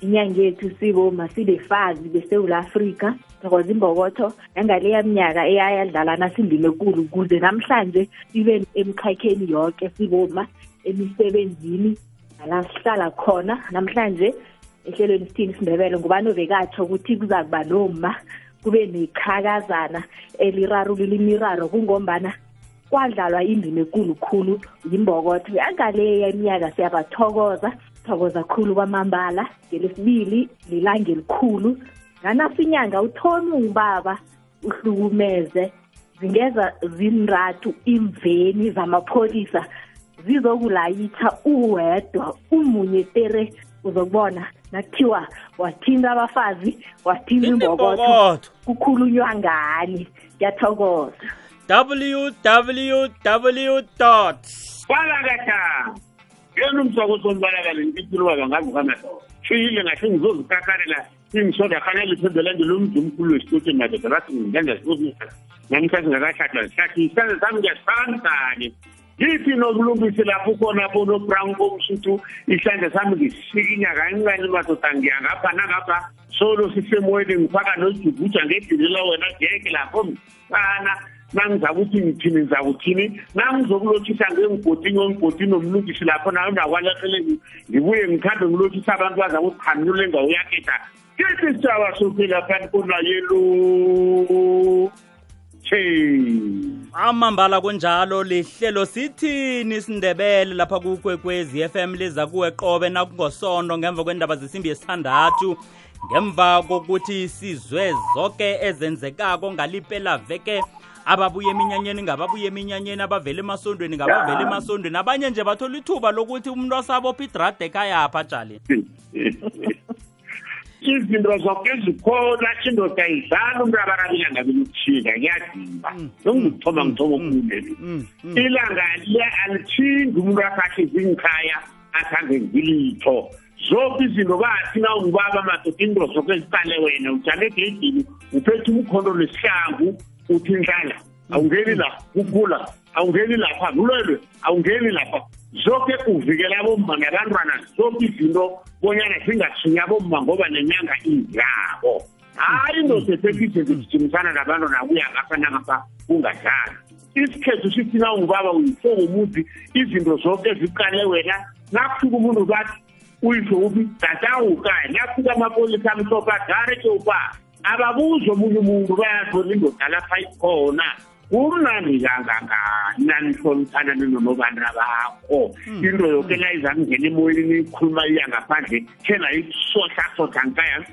inyanga yethu sibo masibefazi besewula afrika thokoza imbokotho nangaleya mnyaka eyayadlala nasindima ekulu kuze namhlanje sibe emkhakheni yoke siboma emisebenzini nala sihlala khona namhlanje ehlelweni sithini isindebele ngubani obekatsho ukuthi kuza kuba noma kube neqhakazana elirarulula imiraro kungombana kwadlalwa indima ekulu khulu yimbokotho yangaleya iminyaka siyabathokoza thokoza khulu kwamambala ngelesibili lilanga elikhulu nganasinyanga uthome ungibaba uhlukumeze zingeza zinrathu imveni zamapholisa zizokulayitha uwedwa umunye tere uzokubona nakuthiwa wathinta abafazi wathinta imbokotho kukhulunywa ngani ngiyathokoza www balakatha yena umsoko sombalakale ntiphilo baba ngazikana file ngahle ngizozikarkarela ingisoda fanele liphendela nje lomntu omkhulu wesitoti madoda bathi ngenza sibuzisa namhlanje ngakahlatshwa zihlathi isandla sami ngiyasihlanzane yithi nokulungisi lapho ukhona bona ubrown komsuthu isandla sami ngisikinya kancane madoda ngiya ngapha nangapha solo sisemoyeni ngifaka nojubuja ngedilila wena ngeke lapho mina sana nangizakuthi ngithini ngizakuthini nangizokulothisa ngengigotini ongigotini omlungisi lapho nayo nakwalahleleni ngibuye ngikhambe ngilothisa abantu bazakuthi khamnule ngawo yakhetha This is our Sukila Pankuna Yellow. amambala kunjalo lihlelo sithini isindebele lapha kukwekwezi FM liza kuwe qobe nakungosondo ngemva kwendaba zesimbi yesithandathu ngemva kokuthi sizwe zonke ezenzekako ngalipela veke ababuye eminyanyeni ngababuye eminyanyeni abavele emasondweni ngabavele emasondweni abanye nje bathola ithuba lokuthi umuntu asabopha idrade ekhayapha jali izinto zonke ezikhona indoda idlala umuntu abarabila ngabe lukuthinga ngiyadimba mm, nongikuthoma mm, ngithoma mm, okhululeli ilanga liya alithingi umuntu akhahle izingikhaya akhange ngilitho zonke izinto kathi na ungibaba madoda into zoke ziqale wena ujame egedini uphethe umkhondo nesihlangu uthi ndlala awungeni la kugula awungeni lapha kulwelwe awungeni lapha zonke uvikela abomma nabantwana zonke izinto bonyana zingathinya abomma ngoba nenyanga izabo hayi indoda esekize kujijimisana nabantu nakuya ngapha nangapha kungadlali isikhethu sithi na ungubaba uyise womuzi izinto zonke ziqale wena nakufika umuntu bathi uyise uphi dadawukaya nakufika amapolisa amhlophe agareke uba ababuzi omunye umuntu bayazona indoda lapha ikhona kumnandi kangangani nanihloniphana ninonobandra bakho hmm. into yoke nayizamngena emoyeni niyikhuluma iya ngaphandle thena isohlasotha nkayazi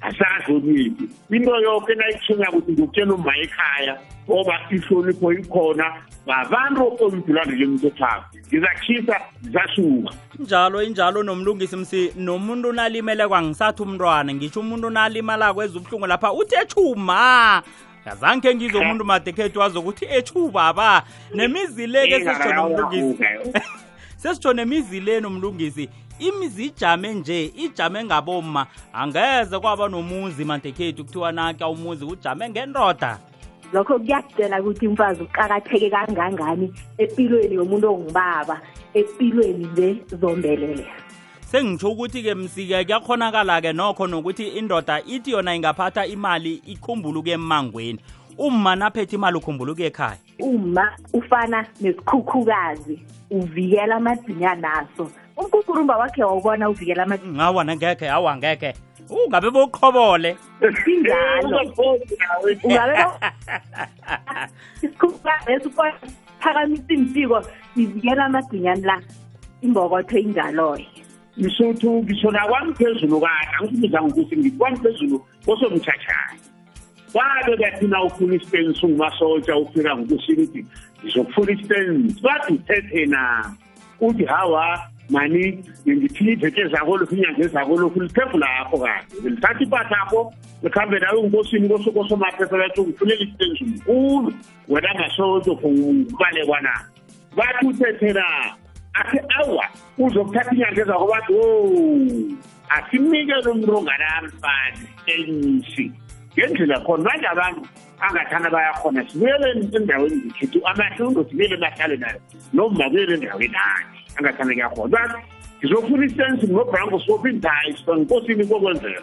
asazi okuningi into yoke nayithunya ukuthi ngokutshela umma ekhaya ngoba ihlonipho ikhona ngabantu oludulane lomthothako ngizakhisa zasuka injalo injalo nomlungisi msi nomuntu unalimele kwangisathi umntwana ngisho umuntu unalimalako ezubuhlungu lapha uthe chuma azange ngizwe umuntu madekhethu azokuthi ethu baba nemizi le ke sesitsho nomlungisi sesitsho nemizi le nomlungisi imizi ijame nje ijame ngaboma angeze kwaba nomuzi mandekhethu kuthiwa nake umuzi ujame ngendoda lokho kuyakutshela ukuthi umfazi uqakatheke kangangani empilweni yomuntu ongubaba empilweni nje zombelele sengitsho ukuthi-ke msike kuyakhonakala-ke nokho nokuthi indoda ithi yona ingaphatha imali ikhumbuluke emangweni umma naphethe imali ukhumbuluke ekhaya umma ufana nesikhukhukazi uvikela amadzinya naso umkukurumba wakhe wawubona uvikela amadzinya ngawa nangekhe awa ngekhe ungabe boqhobole sinjalo ungabe isikhukhukazi phakamisa iimpiko ivikela amagwinyani la imbokotho injaloyo msuthu ngishona kwami phezulu kani angikubizanga ukuthi ngikwani phezulu kosomthathane kwabe kathina ufuna isipeni sungumasotsha ufika ngokusini ukuthi ngizokufuna isipeni bathi uthethe na uthi hawa mani ngithini iveke zakho lokhu inyanga ezakho lokhu liphevu lakho kade ngilithatha ipathakho likhambe nayo ngikosini kosokosomaphepha lathi ungifunela isipeni sumkhulu wena ngasozo kubalekwa na bathi uthethe na athi awa uzokuthatha inyanga ezako bathi o asinikele umronganami bani elisi ngendlela khona manje abantu angathana bayakhona sibuyeleni endaweni ngikhithi amahle undosibuyele bahlale nayo noma buyele endaweni akhe angathana kuyakhona ngizofuna isensi ngobranko sophi ndayi sibangikosini kokwenzela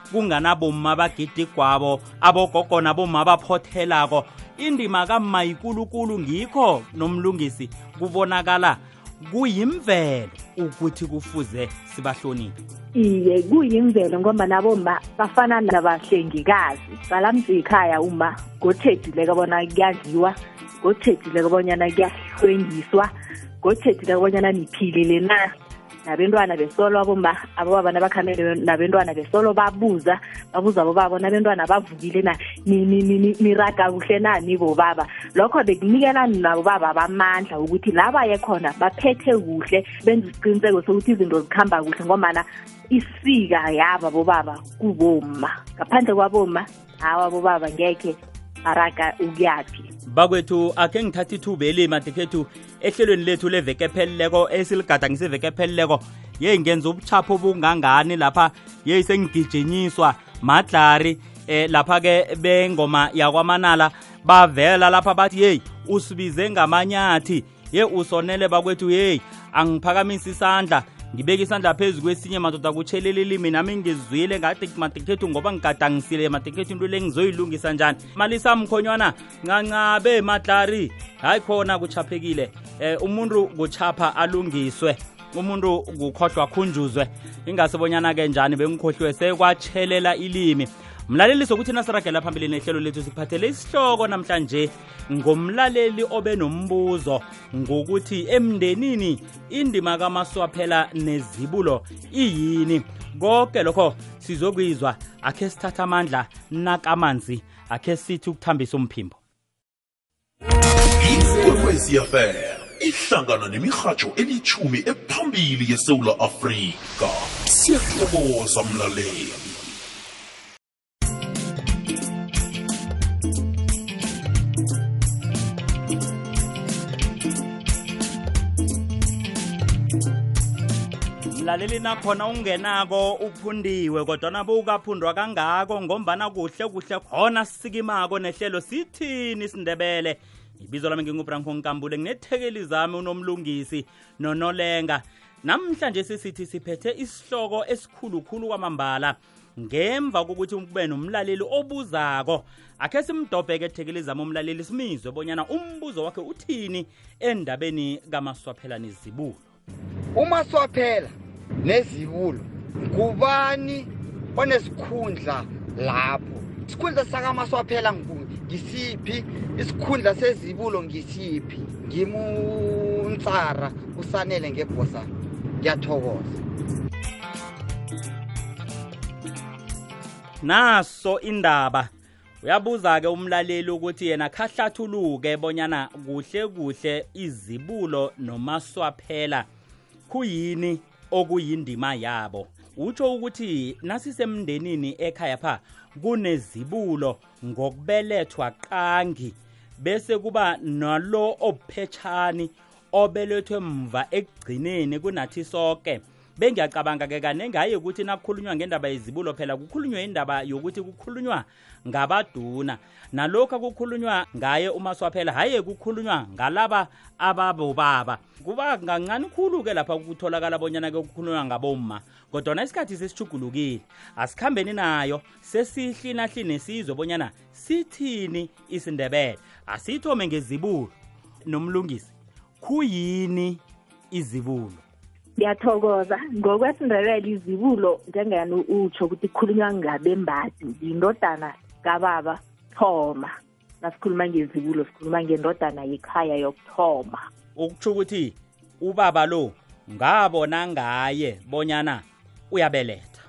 kunganabomma abagidigwabo abogogo nabomma abaphothelako indima kamayikulukulu ngikho nomlungisi kubonakala kuyimvelo ukuthi kufuze sibahloniphe iye kuyimvelo ngoba nabo ma bafana nabahlengikazi balamzi ikhaya uma ngothedileko bona kuyadliwa ngothedileko bonyana kuyahlwengiswa ngothedileko bonyana niphilile na nabentwana besolo aboma abobaba nabakhamele nabentwana besolo babuza babuza bobaba nabentwana bavukile na niraga kuhle na nibobaba lokho bekunikela nabobaba bamandla ukuthi la baye khona baphethe kuhle benza isiqiniseko sokuthi izinto zikhamba kuhle ngombana isika yaba bobaba kuboma ngaphandle kwaboma hawa bobaba ngekhe araga ukuyaphi bakwethu akhe ngithatha ithuba elimade khethu ehlelweni lethu leveke phelileko esiligada ngiseveke ephelileko yeyi ngenza ubuchapho obungangani lapha yeyi sengigijinyiswa madlari eh lapha-ke bengoma yakwamanala bavela lapha bathi yeyi usibize ngamanyathi ye usonele bakwethu yeyi angiphakamisa isandla ngibeke isandla phezu kwesinye madoda kutshelelelimi nami ngizwile ngathi madikhethu ngoba ngigadangisile madikhethu into le ngizoyilungisa njani malisa mkhonywana ncancabe matlari hayi khona kuchaphekile eh umuntu kuchapha alungiswe umuntu kukhohlwa khunjuzwe ingase bonyana ke njani bengikhohlwe sekwatshelela ilimi mlaleliso ukuthi nasiragela phambili nehlelo lethu sikuphathele isihloko namhlanje ngomlaleli obe nombuzo ngokuthi emndenini indima kamaswaphela nezibulo iyini konke lokho sizokuyizwa akhe sithatha amandla nakamanzi akhe sithi ukuthambisa umphimbo ikwekweziyafela ihlangana nemirhatsho elithumi ephambili yesewula afrika siyathokoza mlaleli mlaleli nakhona ungenako uphundiwe kodwana bowukaphundwa kangako ngombana kuhle kuhle khona sisikimako nehlelo sithini isindebele ibizo lami ngingubranko nkambule nginethekeli zami unomlungisi nonolenga namhlanje sisithi siphethe isihloko esikhulukhulu kwamambala ngemva kokuthi kube nomlaleli obuzako akhe simdobheke ethekeli zami umlaleli simizwe bonyana umbuzo wakhe uthini endabeni kamaswaphela nezibulo umaswaphela nezibulo ngubani onesikhundla lapho isikhundla sakamaswaphela ngisiphi isikhundla sezibulo ngisiphi ngimuntsara usanele ngebhosana ngiyathokoza naso indaba uyabuza-ke umlaleli ukuthi yena khahlathuluke bonyana kuhle kuhle izibulo nomaswaphela khuyini okuyindima yabo utsho ukuthi nasisemndenini ekhaya pha kunezibulo ngokubelethwa qangi bese kuba nalo obuphetshani obelethwe mva ekugcineni kunathi sonke bengiyacabanga-ke kanenge hayi ukuthi nakukhulunywa ngendaba yezibulo phela kukhulunywa indaba yokuthi kukhulunywa ngabaduna nalokhu kukhulunywa ngaye umaswaphela haye kukhulunywa ngalaba ababobaba kuba kancane khulu-ke lapha kutholakala bonyana-ke kukhulunywa ngabomma kodwana isikhathi sesijugulukile asikhambeni nayo sesihlinahlini sizwe bonyana sithini isindebele asithome ngezibulo nomlungisi khuyini izibulo ngiyathokoza ngokwesindebele izibulo njengani utsho ukuthi kukhulunywa ngabembathi yindodana kababa thoma nasikhuluma ngezibulo sikhuluma ngendodana yekhaya yokuthoma ukutsho ukuthi ubaba lo ngabona ngaye bonyana uyabeletha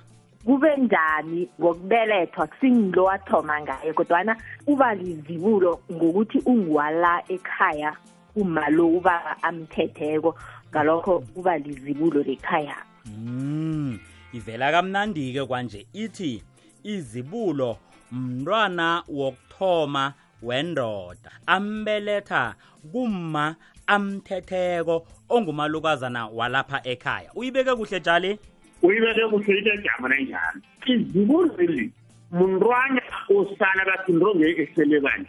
kube njani ngokubelethwa kusingilo wathoma ngaye kodwana uba lizibulo ngokuthi ungiwala ekhaya uma lo ubaba amthetheko ngalokho kuba lizibulo lekhaya mm ivela kamnandi ke kwanje ithi izibulo mntwana wokuthoma wendoda ambeletha kuma amthetheko ongumalukazana walapha ekhaya uyibeke kuhle jali uyibeke kuhle into ejama nenjalo izibulo leli mntwana osana kathindonge eselebani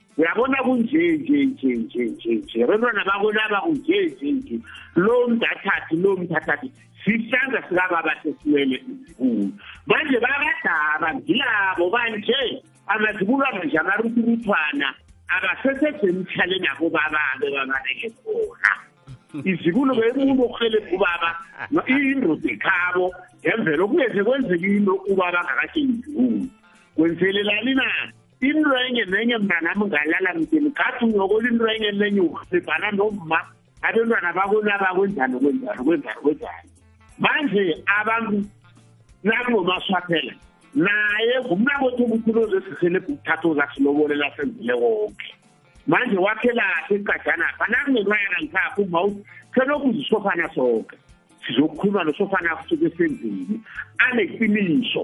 uyabona kunje nje nje nje nje nje abantwana bakolaba kunje nje nje lo mntathathi lo mthathathi sihlanza sikababa sesiwele izibulo manje bakadaba ngilabo banje amazibulwa manje amarutuluthwana abasesesemthale nabo bababe babaleke khona izibulo bemuntu okurhelebha ubaba indoda ekhabo ngemvelo kungeze kwenzeka into ubaba ngakatsheni izibulo kwenzelelani na into enye nenye mntanami ngalala mdini ngathi uncokola into enye nenye uhambana nomma abentwana bakonaba kwenzani kwenzani kwenzani kwenzani manje abantu nakunomaswaphela naye ngumnakwethu omkhulu ozesisele bukuthatha ozasilobolela senzile konke manje wakhelaphi ecajanapha nakunenwayana ngikhapha uma selokhu zisofana sonke sizokukhuluma nosofana kusuke senzini aneqiniso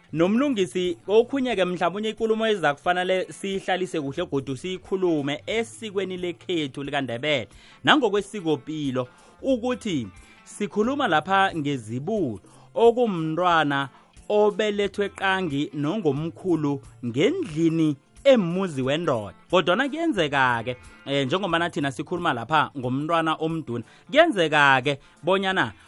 nomlungisi okhunye-ke mhlawumunye ikulumo eza kufanele siyihlalise kuhle godu siyikhulume esikweni lekhethu likandebele nangokwesikopilo ukuthi sikhuluma lapha ngezibulo okumntwana obelethwe qangi nongomkhulu ngendlini emuzi wendoda kodwana kuyenzeka-ke um eh, njengobana thina sikhuluma lapha ngomntwana omduna kuyenzeka-ke bonyana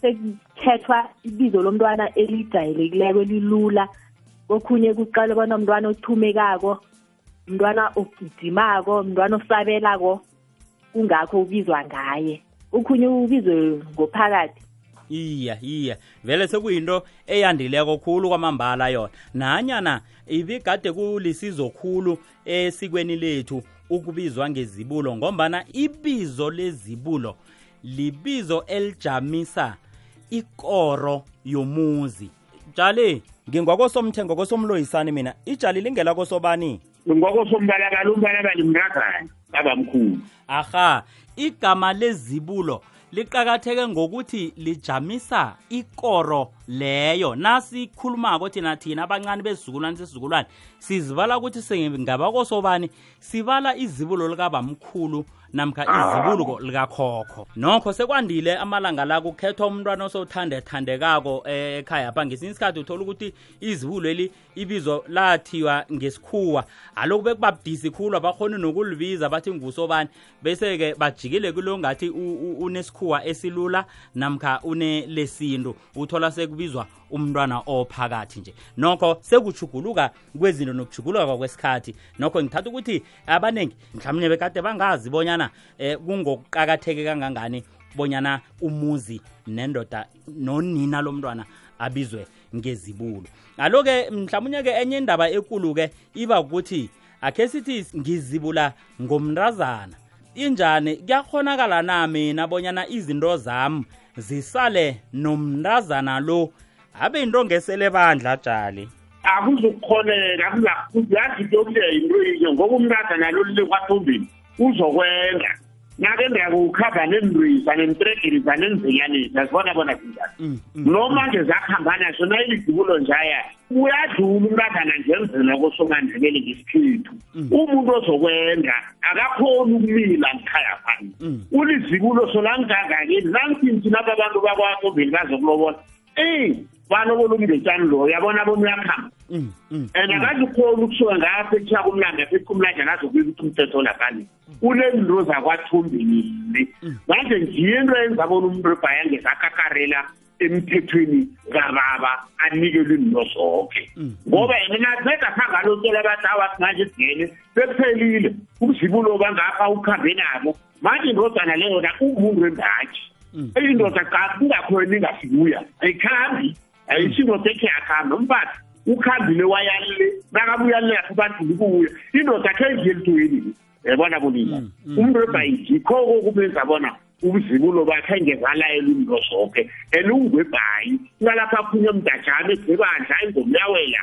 sekukhethwa ibizo lomntwana elijayelekileko elilula kokhunye kuqala bona mntwana othumekako mntwana ogijimako mntwana osabelako kungakho ubizwa ngaye ukhunye ubizwe ngophakathi iya iya vele sekuyinto eyandileko khulu kwamambala yona nanyana ibigade kulisizo khulu esikweni lethu ukubizwa ngezibulo ngombana ibizo lezibulo libizo elijamisa ikoro yomuzi jali ngingwakosomthengo kosomloyisani mina ijali lingela kosobani ngingwakosombalakala umbalakala imragana babamkhulu aha igama lezibulo liqakatheke ngokuthi lijamisa ikoro leyo nasikhulumako thina thina abancane bezizukulwane sesizukulwane sizibala ukuthi singabakosobani sibala izibulo likabamkhulu namkha izibuluko likakhokho nokho sekwandile amalanga la kukhethwa umntwana osowuthanda ethandekako eh, ekhaya pha ngesinye isikhathi uthola ukuthi izibulo eli ibizo lathiwa ngesikhuwa aloku bekubabudisi khulu abakhoni nokulibiza bathi ngusobani bese-ke bajikile kulo ngathi unesikhuwa esilula namkha unelesintu uthola sekubizwa umntwana ophakathi nje nokho sekuchuguluka kwezinto nokujuguluka kwesikhathi nokho ngithatha ukuthi abaningi mhlawumbe bekade bangazi bonyana eh kungokuqakatheke kangangani bonyana umuzi nendoda nonina lomntwana abizwe ngezibulo aloke mhlawumnye ke enye indaba ekulu ke iba ukuthi akhe sithi ngizibula ngomntazana injani kuyakhonakala na mina bonyana izinto zami zisale nomntazana lo abe yinto ngesele bandla jali akuzukukhoneka akuzakuyazi into yokuleya yinto yinye ngoba umntaza nalo lile kwathombini uzokwenza nake ndiyakukhava nendwisa nentregirisa nenzinyanisa sibona bona zinjani mm, mm. noma nje zakuhambana so nayilidubulo njaya uyadlula umntazana njenzela kosongandlekele ngesikhethu mm. umuntu ozokwenza akakhoni ukumila mkhaya phani ulizibulo solangangakeni nangithinthi naba abantu bakwakho veli bazokulobola eyi banobola umngetshani loyo yabona bona uyakhamba mm, mm, and mm. akazikhoni ukusuka ngapha ekuthiya kumlanda apha ekumlanda akazokubiza ukuthi umthetho olabani unezinto zakwathombinile manje ngiye into yenza bona umuntu ebhayanges akakarela emthethweni kababa anikelwe into zonke ngoba yena naceda phangalo utshela abantu awathi manje sigene sekuphelile umzibulo bangapha ukhambe nabo manje indodana leyo na umuntu wembaji mm. indoda cha kungakhona ingafikuya ayikhambi ayishindoda ekhe yakhamba umfathi ukhambile wayalile nakabuya le yakubandula ukubuya indoda khe idlelitweni yabona kunina mm, mm, umuntu webhayidi yikho-ko kumenza bona ubuzibulo bakhe ngezalayela umnto zonke and ungwebhayi ungalapha aphunye mdajana egwebandla ingomyawela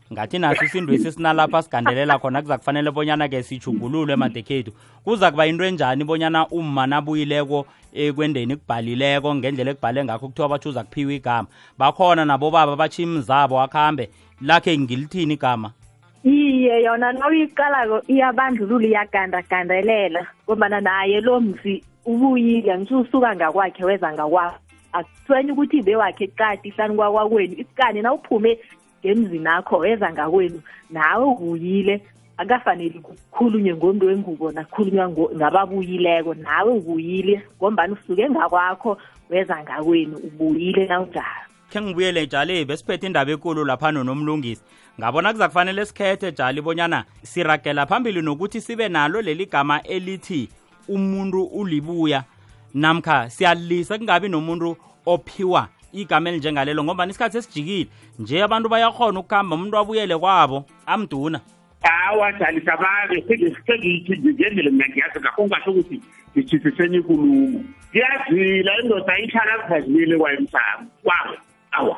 ngathi nathi isinto isi sinalapha sigandelela khona kuza kufanele bonyana-ke sijugululwe emadekhethu kuza kuba into enjani bonyana umma nabuyileko ekwendeni kubhalileko ngendlela ekubhale ngakho kuthiwa batsho uza kuphiwa igama bakhona nabobaba batshiya imizabo akuhambe lakhe ngilithini igama iye yona nawuyiqalako iyabandlulula iyagandagandelela ngombana naye lo mzi ubuyile ngisusuka ngakwakhe weza ngakwakho akutshwenye ukuthi bewakhe qadi hlani kwakwakwenu isikane nawuphume ngemzini akho weza ngakwenu nawe ubuyile akafaneli kukhulunywe ngomntu wengubo nakhulunywa ngababuyileko nawe ubuyile ngombani usuke ngakwakho weza ngakwenu ubuyile nawunjalo khe ngibuyele jali besiphethe indaba ekulu lapha nonomlungisi ngabona kuza kufanele sikhethe jali bonyana siragela phambili nokuthi sibe nalo leli gama elithi umuntu ulibuya namkha siyalisa kungabi nomuntu ophiwa igama elinjengalelo ngoba isikhathi esijikile nje abantu bayakhona ukuhamba umuntu abuyele kwabo amduna awa jali sababe sengiyithi ngiziendele mina ngiyazi ngakho ngingasho ukuthi ngithisiseni ikulumo ngiyazila indoda ihlala zivazile kwayemsamo kwabo awa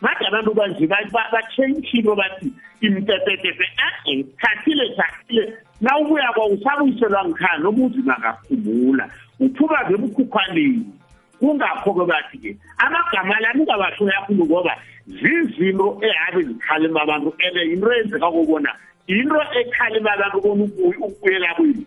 manje abantu banje batshentshilo bathi impepetepe e-e eh, thathile thathile nawubuya kwa usabuyiselwa ngikhaya nobuthi makaphumula uphuma ngebukhukhaleni kungakho-ke bathi-ke amagama la ningabasho yakhulu ngoba zizinto ehabe zikhalima abantu ene yinto eyenzeka kobona yinto ekhalima abantu bona ukuyela kwini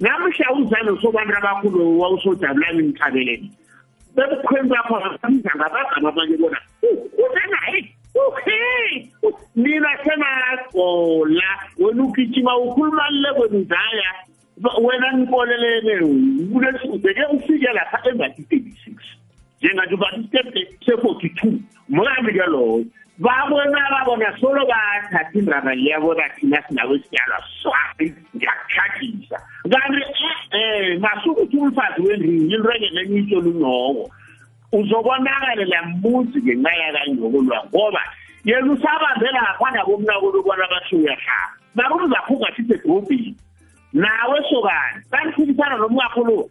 namuhla umzalo sobantu abakhulu wawusojabulani ngithabeleni bebukhweni bakho ababiza ngabagama abanye bona usenayi okay nina senagola wena ugijima ukhuluma le kwenizaya wena nikolelene kulesikude ke ufike lapha embathi 36 njengathi uba isitebhe se-42 mlambi ke lowo babona babona solo bathatha indaba liyabona thina sinabo isidalwa swazi ngiyakuthathisa kanti um masukuthi umfazi wendini into enye lenye itsho lunoko uzokonakale lambuzi ngenxa yakanyokolwa ngoba yena usabanze lapha nabomnakolo bona bathi uyahlala mara umzakho ungathi sebhobhini nawe sokani kaniphikisana nomngakho lo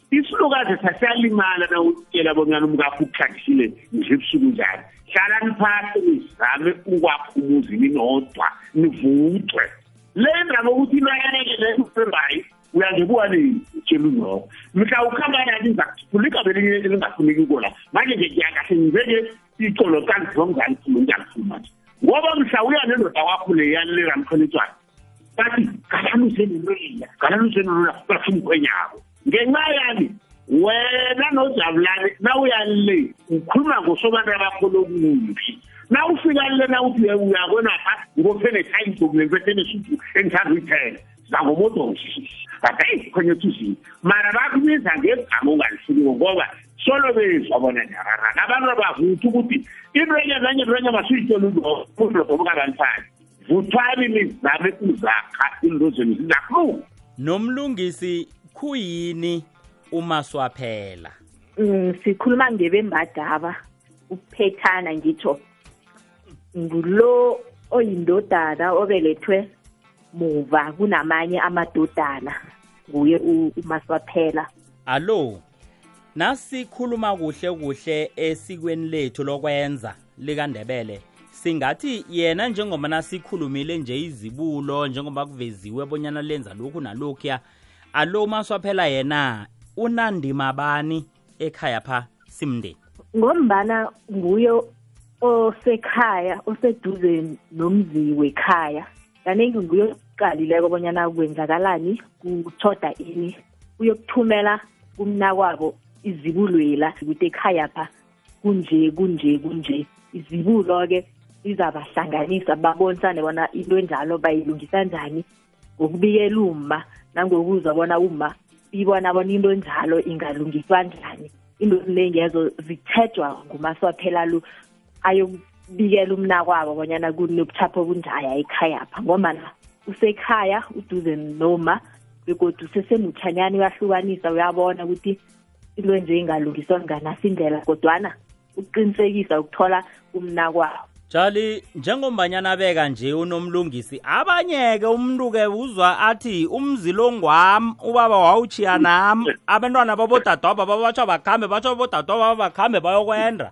isilukazi sasiyalimala na utshela bonyana umkakho ukuhlakisile nje ebusuku njani hlala niphasi nizame ukwakha umuzi ninodwa nivudwe le ndaba ukuthi iloyaleke lesembayi uyangebuka nini utshela unyoko mhla ukuhamba nani ngiza kuthuphula igaba elinye elingafuneki kola manje nje ngiyakahle ngibeke icolo kanizomzani khulu ngiyakhuluma nje ngoba mhla uya nendoda wakho leyani leramkhonitshwana bathi galamuse nolula galamuse nolula bathi umkhwenyabo ngenxa yani wena nojabulani nawuyalile ukhuluma ngosobantu bakho lokumbi nawufika le nawuthi uyakonapha ngophe ne-time zokulempethe nesuthu engithanda uyithela zangomoto ngishishisi but eyi khonye thuzini mara bakubiza ngegama ongalifuniko ngoba solo bezwa bona nyarara nabantu abavuthi ukuthi into enye nanye into enye masuyitshela umuntu lodomukabanifani vuthani nizame ukuzakha into zenu zizakluka nomlungisi khuyini umaswaphela mm, sikhuluma ngebembadaba ukuphethana ngitho ngulo oyindodana obelethwe muva kunamanye amadodana nguye umaswaphela alo nasikhuluma kuhle kuhle esikweni lethu lokwenza likandebele singathi yena njengoba nasikhulumile nje izibulo njengoba kuveziwe bonyana lenza lokhu nalokhuya alo maswaphela yena unandima bani ekhaya pha simndeni ngombana nguye osekhaya oseduze nomzi wekhaya kaningi nguye okuqalileko bonyana kwenzakalani kuthoda ini uyokuthumela kumnakwabo izibulwela kude ekhayapha kunje kunje kunje izibulo-ke izabahlanganisa babonisane bona into enjalo bayilungisa njani ngokubikela umma nangokuzwa bona umma ibona bona into enjalo ingalungiswa njani into eziningi ezo zithetshwa ngumaswaphela lo ayokubikela umnakwabo bonyana kunobuthapho obunjaya ekhayapha ngombana usekhaya uduze noma begodwa usesemutshanyana uyahlukanisa uyabona ukuthi into enje ingalungiswa nganasi indlela kodwana ukuqinisekisa ukuthola umnakwabo Jali njengombanyana beka nje unomlungisi abanyeke umntuke uzwa athi umzilo ngwam ubaba wawuchiya nam abantwana babodadwaba babatsho bakhambe batsho babodadwaba bakhambe bayokwenda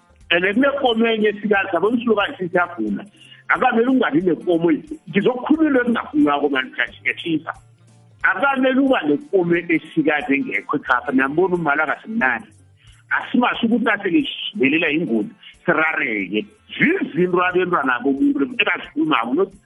and kunekomo enye esikazi yabo umsulokazi sithi yagula akamele ungabi nekomo ngizokhuluma into ezingafunywako mani ngiyashisa akamele uba nekomo esikazi engekho ekhapha nambona umali akasimnani asimasho ukuthi asekezivelela yingozi sirareke zizinto abentwana bomuntu ebazikhulumako nokuthi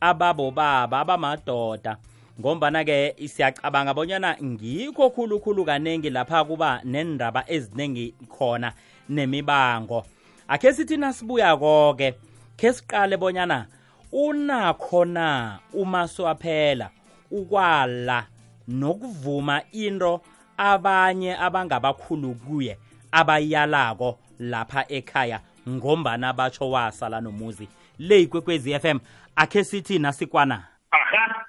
ababobaba abamadoda ngombana-ke siyacabanga bonyana ngikho khulukhulu kaningi lapha kuba nendaba eziningi khona nemibango akhe sithi nasibuya koke khe siqale bonyana unakho na uma siwaphela ukwala nokuvuma into abanye abangabakhulu kuye abayalako lapha ekhaya ngombana batsho wasala nomuzi le ikwekwezi FM akhe sithi nasikwana aha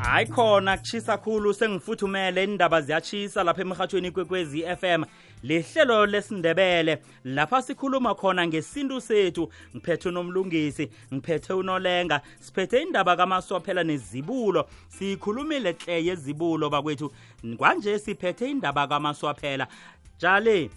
hayi khona kuchisa khulu sengifuthumele indaba ziyachisa lapha emhathweni ikwekwezi FM lihlelo lesindebele lapha sikhuluma khona ngesintu sethu ngiphethe unomlungisi ngiphethe unolenga siphethe indaba kamaswaphela nezibulo siyikhulumile hle yezibulo bakwethu kwanje siphethe indaba kamaswaphela jale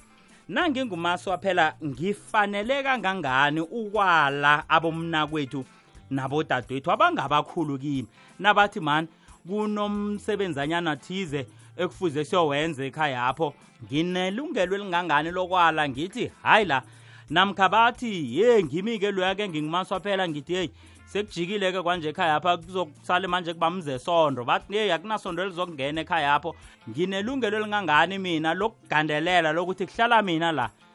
nangingumaswaphela ngifanele kangangani ukwala abomnakwethu nabodadewethu abangabakhulu kimi nabathi mani kunomsebenzanyana thize ekufuze siyowenza ekhaya apho nginelungelo elingangani lokwala ngithi hayi la namkha bathi ye ngimi-ke loya-ke ngingumaswa phela ngithi yeyi sekujikile-ke kwanje ekhaya apha kuzokusale manje kuba mzesondo bathi yeyi akunasondo elizokungena ekhaya apho nginelungelo elingangani mina lokugandelela lokuthi kuhlala mina la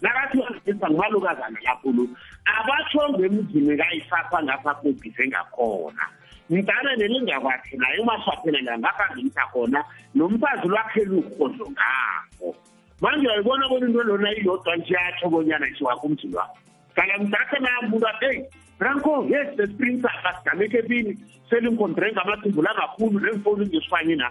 nakathi wazisa ngumalukazana kakhulu abatsho ngemzini kayisapha ngapha kubhise ngakhona mdala nelingakwakhe naye umaswaphelela ngapha ngimtha khona nomfazi lwakhe lurhodlo ngakho manje uyayibona bona into lona iyodwa nje yatsho bonyana isiwakho umzini wakho kala mdakhe nayamuntu athi eyi ranko yes the spring saka sigameke bini selinkontre ngamathimbu langakhulu nemfoni ngesifanye na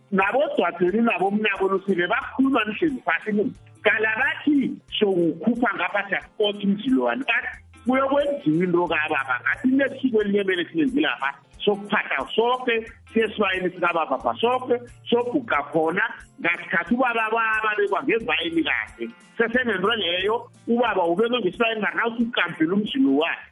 nabodwadweni nabomnako lusile bakhuluma nihlezi phasi kala bathi sokukhupha ngapha siyakota umzilwane bathi kuyokwenziwa into kababa ngathi nesiko elinyemele silenzile apha sokuphatha soke siyesibayeni sikabababha soke sobhuqa khona ngasikhathi ubaba baba bekwangezibayeni kahle sesenento leyo ubaba ubeke ngesibayeni ngakawuthi uqambile umzini wakhe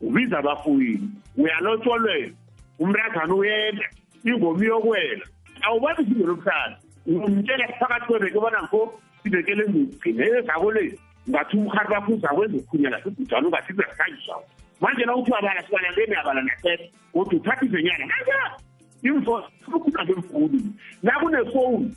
ubiza abafowini uyalotsholwela umrathana uyenda ingoma iyokwela awubazi isinto lokuhlala umtshela phakathi kweveke ubona ngifo sibekele ngigcine ezako le ngathi umkhari bakho uzakwenza ukhunyela sibhujana ungathi izakhanjiswawo manje na uthi abala sibala leni abala nasete kodwa uthatha izenyana nanja imfo sifuna ngemfundi nakunefowuni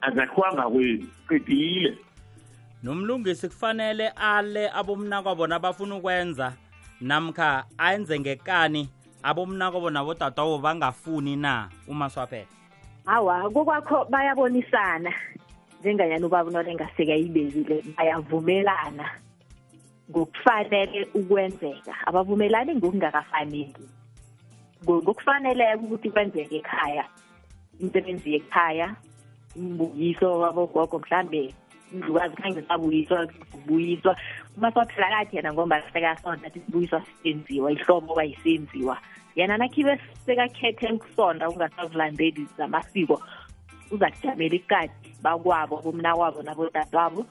akakhwanga kwenu qedile nomlungisi kufanele ale abomnakwa bona bafuna ukwenza namkha ayenze ngekani abomnakobo nabodadwabo bangafuni na uma swaphela hawa kokwakho bayabonisana njenganyana ubaba unolengaseka ibekile bayavumelana ngokufanele ukwenzeka abavumelani ngokungakafaneli ngokufaneleka ukuthi kwenzeke ekhaya imisebenzi yekhaya umbuyiso wabogogo mhlambe indlukazi khange sabuyiswa kubuyiswa uma saphilakathi yena ngomba sekasonta athi sibuyiswa sisenziwa ihlobo kwayisenziwa yena nakhibe sekakhethe ukusonta ungasazilandeli zamasiko uzakujamela ikati bakwabo bomnakwabo nabodadwabo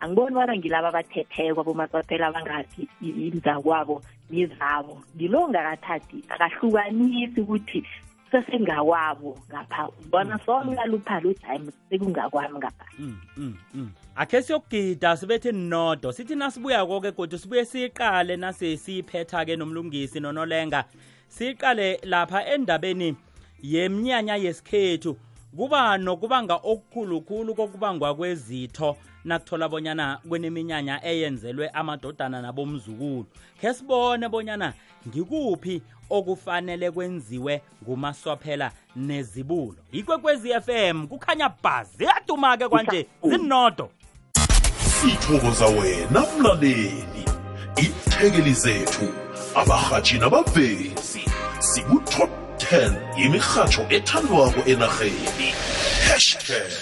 angiboni bona ngilaba abathetheko abomacaphela abangathi imzakwabo yizabo ngilo ngakathathi akahlukanisi ukuthi sesingawabo ngapha ubona mm. sonke aluphalo uthi hayi sekungakwami ngapha mm, mm, akhe siyokugida sibethe nodo sithi nasibuya koke kodwa sibuye siqale nase siyiphetha-ke nomlungisi nonolenga siqale lapha endabeni yemnyanya yesikhethu kuba nokubanga okukhulukhulu kokubangwa kwezitho nakuthola bonyana kweneminyanya eyenzelwe amadodana nabomzukulu khe sibone bonyana ngikuphi okufanele kwenziwe ngumaswaphela nezibulo yikwekwezi FM kukhanya bhazi eyaduma-ke kwanje zinodo sithokoza wena mlaleli ithekeli zethu abarhatshi nabavezi siku-top 10 yemirhatsho ethandwako enarheni hashtag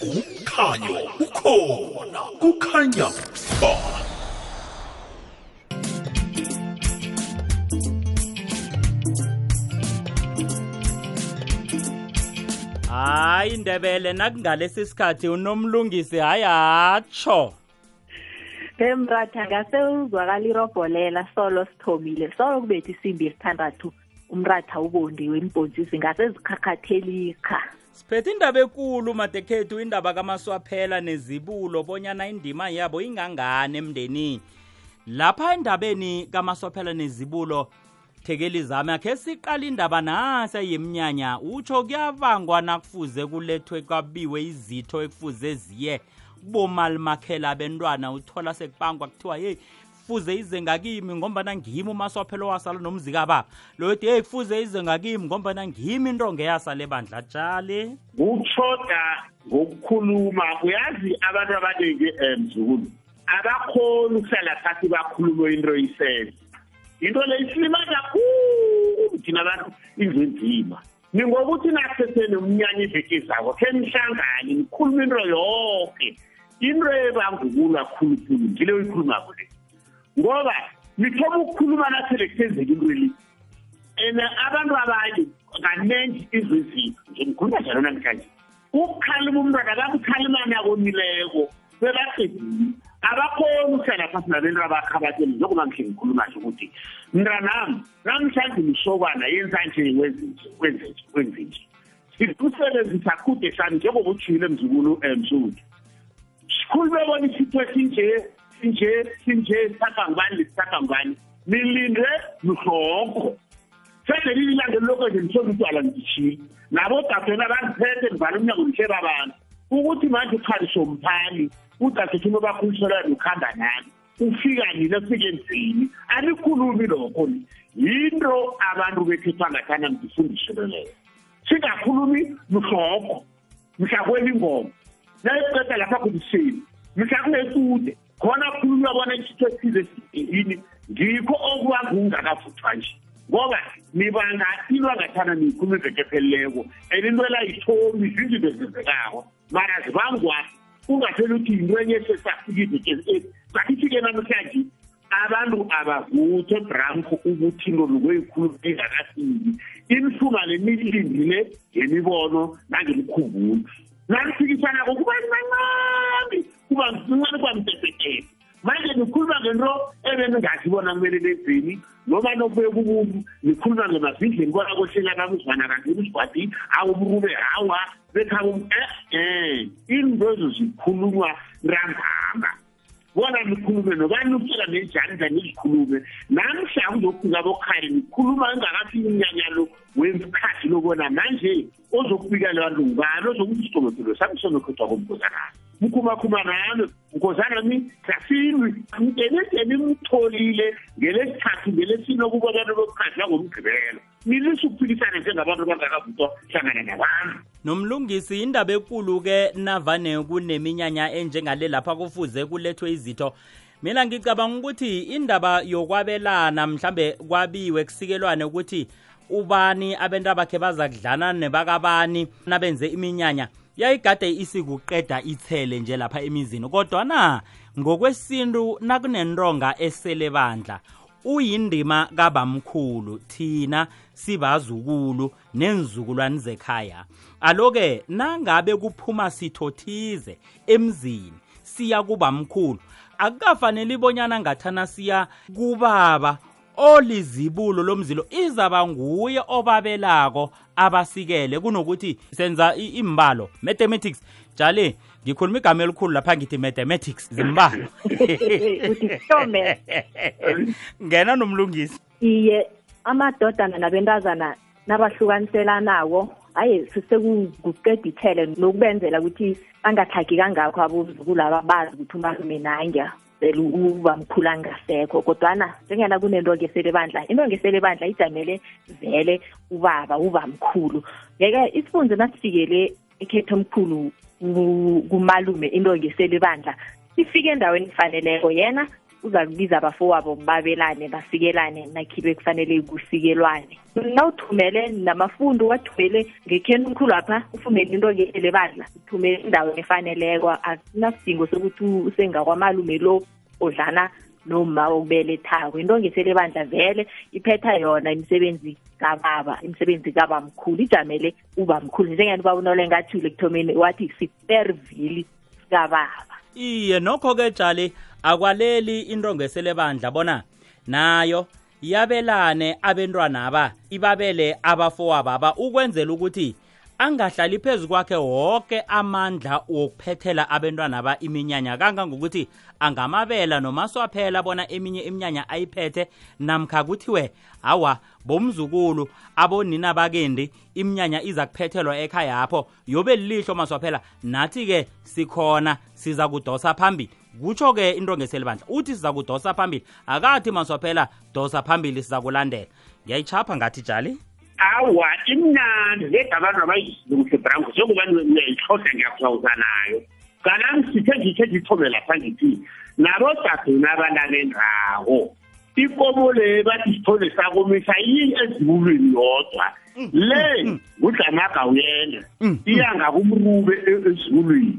umkhanyo ukhona kukhanya ba hayi ndebele nakungalesi sikhathi unomlungisi hayi atsho Hey mratha ngase uzwakala irobholela solo sithomile solo kubethi isimbi yesithandathu umratha ubondiwe imbhontshisi ngasezikhakhathelikha siphethe indaba ekulu madekhethu indaba kamaswaphela nezibulo bonyana indima yabo ingangani emndenini lapha endabeni kamaswaphela nezibulo thekeli zami akhe siqala indaba nasa yemnyanya utsho kuyabangwa nakufuze kulethwe kwabiwe izitho ekufuze ziye bomalimakhela abentwana uthola sekubangwa kuthiwa yeyi kufuze ize ngakimi ngombana ngimi umaswaphelo wasala nomzikababa loyo uthi heyi kufuze ize ngakimi ngombana ngimi into ngeyasale bandla tshale utshoda ngokukhuluma uyazi abantu abaningi emzukulu um, abakhoni ukuhlala phasi bakhulumo into isele into le isilima kakhulu thina abantu inzenzima ningokuthi nasetheni umnyanya iveki zako khe nihlangane nikhuluma into yoke into ebangukulwa khulukhulu ngile uyikhulumako le ngoba nithoma ukukhuluma nathele kuthenzeka into eli and abantu abanye kaningi izizitho ngikhuluma njalo namhlanje ukukhalima umntwana bakukhalima nakonileko bebaqedile abakhoni ukuhlala phasi nabantu abakho abatsheni njengoba ngihle ngikhuluma nje ukuthi mntanami namhlanje msokwana yenza nje kwenzinje kwenzinje kwenzinje sikusebenzisa khude sami njengoba utshile mzukulu um eh, msudi sikhulume bona isitho esinje sinje sinje sithathwa ngubani lisithathwa ngubani nilinde mhlokho sedelile ilanga elilokho nje ngithola utywala ngidishile nabo dadwena bangiphethe ngivala umnyango ngihleba abantu ukuthi manje ukhalisho mphani udadwethu nobakhuluselwa nokuhamba nami ufika nina sike nzini anikhulumi lokho yinto abantu bekhethu angathanda ngifundisheleleyo singakhulumi mhlokho mhla kwela ingoma nayiqeda lapha kumshini mhla kunekude khona khululwa bona isitho esize sidingini ngikho okuba kungakafuthwa nje ngoba nibanga ilwa ngathana niyikhuluma iveke epheleleko and into elayithomi zizinto ezenzekako mara zibangwa ungathela ukuthi yinto enye sesafikile sakhithike namhlanje abantu abakuthi ebranko ukuthi into lokuyikhuluma ingakafiki imhlunga nemilindi le ngemibono nangemkhumbulo nanifikisana kokuba nimancani kuba msincani kuba mtetetete manje nikhuluma ngento ebeningathi bona kumele nebheni noma nokubuye kumuntu nikhuluma ngemazindleni bona kohlela kamuzwana kanti ulusibhadi awu umrube hawa bekhabo e-e eh, eh, iinto ezo zikhulunywa ntambama bona nikhulume nobani ufika nenjandla nizikhulume namhla kuzokufika abokhaya nikhuluma engakafika umnyanya lo wemkhathi lobona manje ozokufika lebantu ngubani ozokuzisometelo sami sonokhethwa komgozanami mkhumakhuma nami mgozanami sasilwi mdenedeni mtholile ngelesithathu ngelesini okuba abantu bokukhathi langomgqibelo nilisa ukuphilisana njengabantu abangakavutwa hlangana nabami nomlungisi yindaba ekulu-ke navane kuneminyanya enjengale lapha kufuze kulethwe izitho mina ngicabanga ukuthi indaba yokwabelana mhlambe kwabiwe kusikelwane ukuthi ubani abantu abakhe baza kudlana nebakabani nabenze iminyanya yayigade isikuqeda ithele nje lapha emizini kodwa na ngokwesintu nakunentonga esele bandla uyindima kabamkhulu thina sibazukulu nenzukulwane zekhaya aloke nangabe kuphuma sitho thize emzini siya kubamkhulu akukafanele ibonyana ngathana siya kubaba olizibulo lomzilo izaba nguye obabelako abasikele kunokuthi senza imbalo mathematics jale ngikhuluma igama elikhulu lapha ngithi mathematics zimbalo ngena nomlungisi iye amadodana nabentazana nabahlukaniselanako hayi sisekuqeda ithele nokubenzela ukuthi bangathagi kangakho abozukulu ababazi ukuthi umalume nangya sele ubamkhulu angasekho kodwana njengena kunento ngesele bandla into ngesele bandla ijamele vele ubaba ubamkhulu yeke isifunze nasifikele ekhetho omkhulu kumalume into ngesele bandla sifike endaweni efaneleko yena uza kubiza abafowabo babelane basikelane nakhibe kufanele kusikelwane nawuthumele namafundu wathumele ngekheni umkhulu apha ufumele into ngele badla uthumele indawo efaneleko akunasidingo sokuthi usengakwamalume lo odlana noma okubelethako into ngesele bandla vele iphetha yona imisebenzi kababa imisebenzi kabamkhulu ijamele ubamkhulu njengani uba unole engathile ekuthomeni wathi sipervili sikababa iye nokho-ke jali akwaleli into ngesele bandla bona nayo yabelane abentwanaba ibabele abafowababa ukwenzela ukuthi angahlali phezu kwakhe wonke amandla wokuphethela abentwana ba iminyanya kangangokuthi angamabela noma swaphela bona eminye iminyanya ayiphethe namkha kuthiwe hawa bomzukulu abonina bakendi iminyanya iza kuphethelwa ekhaya apho yobe lilihlo maswaphela nathi-ke sikhona siza kudosa phambili kutsho-ke into ngeselibandla uthi siza kudosa phambili akathi maswaphela dosa phambili siza kulandela ngiyayichapha ngathi jali awa imnandi leda abantu abayizilungise brango njengoba uyayihlohle ngiyakhawuza nayo kanami sithe ngithe ngithome lapha ngithi nabodadwini abananendawo ikomo le bathi sithole sakomisa yini ezibulwini yodwa mm, le mm, mm. ngudlamaga uyena iyanga kumrube e-, ezibulwini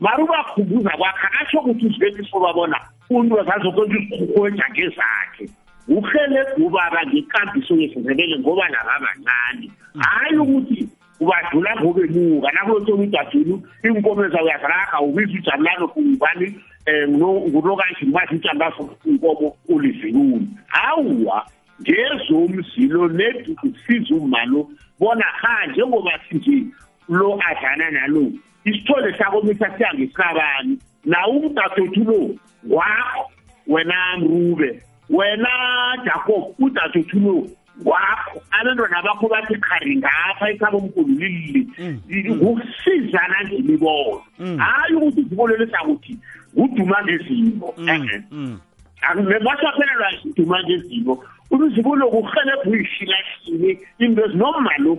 mara ubakhumbuza kwakhe akasho ukuthi uzibelisoba bona umuntu azazokwenza izikhukwenja ngezakhe urhelebha ubaba ngekambiso yesindebele ngoba laba bancane hhayi ukuthi ubadlula ngobenuka nakuloto ukuthi adlulu iinkomo ezawo uyaziraga ubiza ujabulano kungubani um ngunokanje ngibazi intambazo inkomo ulizinuni hawuwa ngezomzilo nedudu siza umalo bona ha njengoba sinje lo adlana nalo isithole sakomisa siyangisabani nawe umdadwethu lo wakho wena mrube wena jakob udadwethu lo wakho abantwana bakho bathi khari ngapha ikhaba omkhulu lilili mm. ngokusizana nje imibono mm. hhayi ukuthi uzibolelisa ukuthi nguduma ngezimo mm. wasaphelelwa iduma ngezimo uzibulo kurhelebha uyishilashile into ezinomalo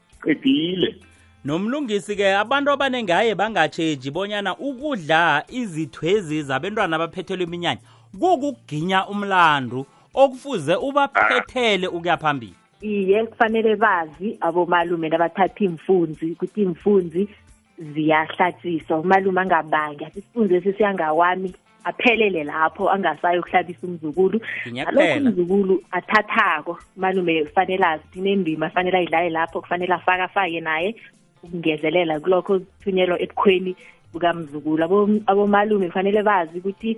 qedile nomlungisi ke abantu abanengaye bangatsheji bonyana ukudla izithwezi zabentwana abaphethelwe iminyanya kukuginya umlandu okufuze ubaphethele ukuya phambili iye kufanele bazi abomalume nabathatha iimfunzi ukuthi iimfunzi ziyahlatsiswa umalume angabangi asifunde sisiyangawami aphelele lapho angasayo ukuhlabisa umzukulu alokho umzukulu athathako malume kufanele azithine indima kufanele ayidlale lapho kufanele afake afake naye ukungezelela kulokho kuthunyelwa ebukhweni bukamzukulu abomalume kufanele bazi ukuthi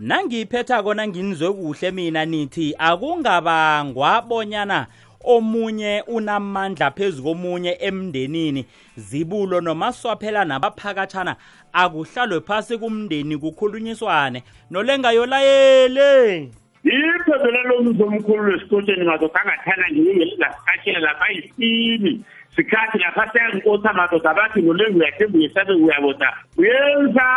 nangiyiphetha kona nginizwe kuhle mina nithi akungabangwa bonyana omunye unamandla phezu komunye emndenini zibulo nomaswaphela nabaphakatshana akuhlalwe phasi kumndeni kukhulunyiswane nolenga yolayele iphezelelo mzomkhulu lesikotsheni ngazo sangathana ngilingelingasikhatshela lapha isini sikhathi lapha siyangikotha madoda bathi nolengi uyathemba uyesabe uyabota uyenza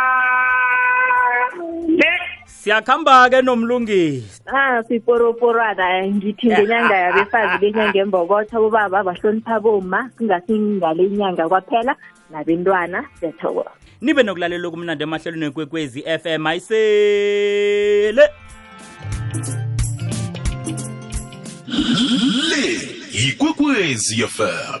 le siyakuhamba-ke nomlungisi ah siporoporwana eh, ngithi eh, ngenyanga ah, ah, yabefazi ah, benyanga embokotha ubaba bahlonipha boma singasingale inyanga kwaphela nabentwana siyathokoza nibe nokulalela okumnandi emahlelweni ekwekwezi FM ayisele le yikwekwezi FM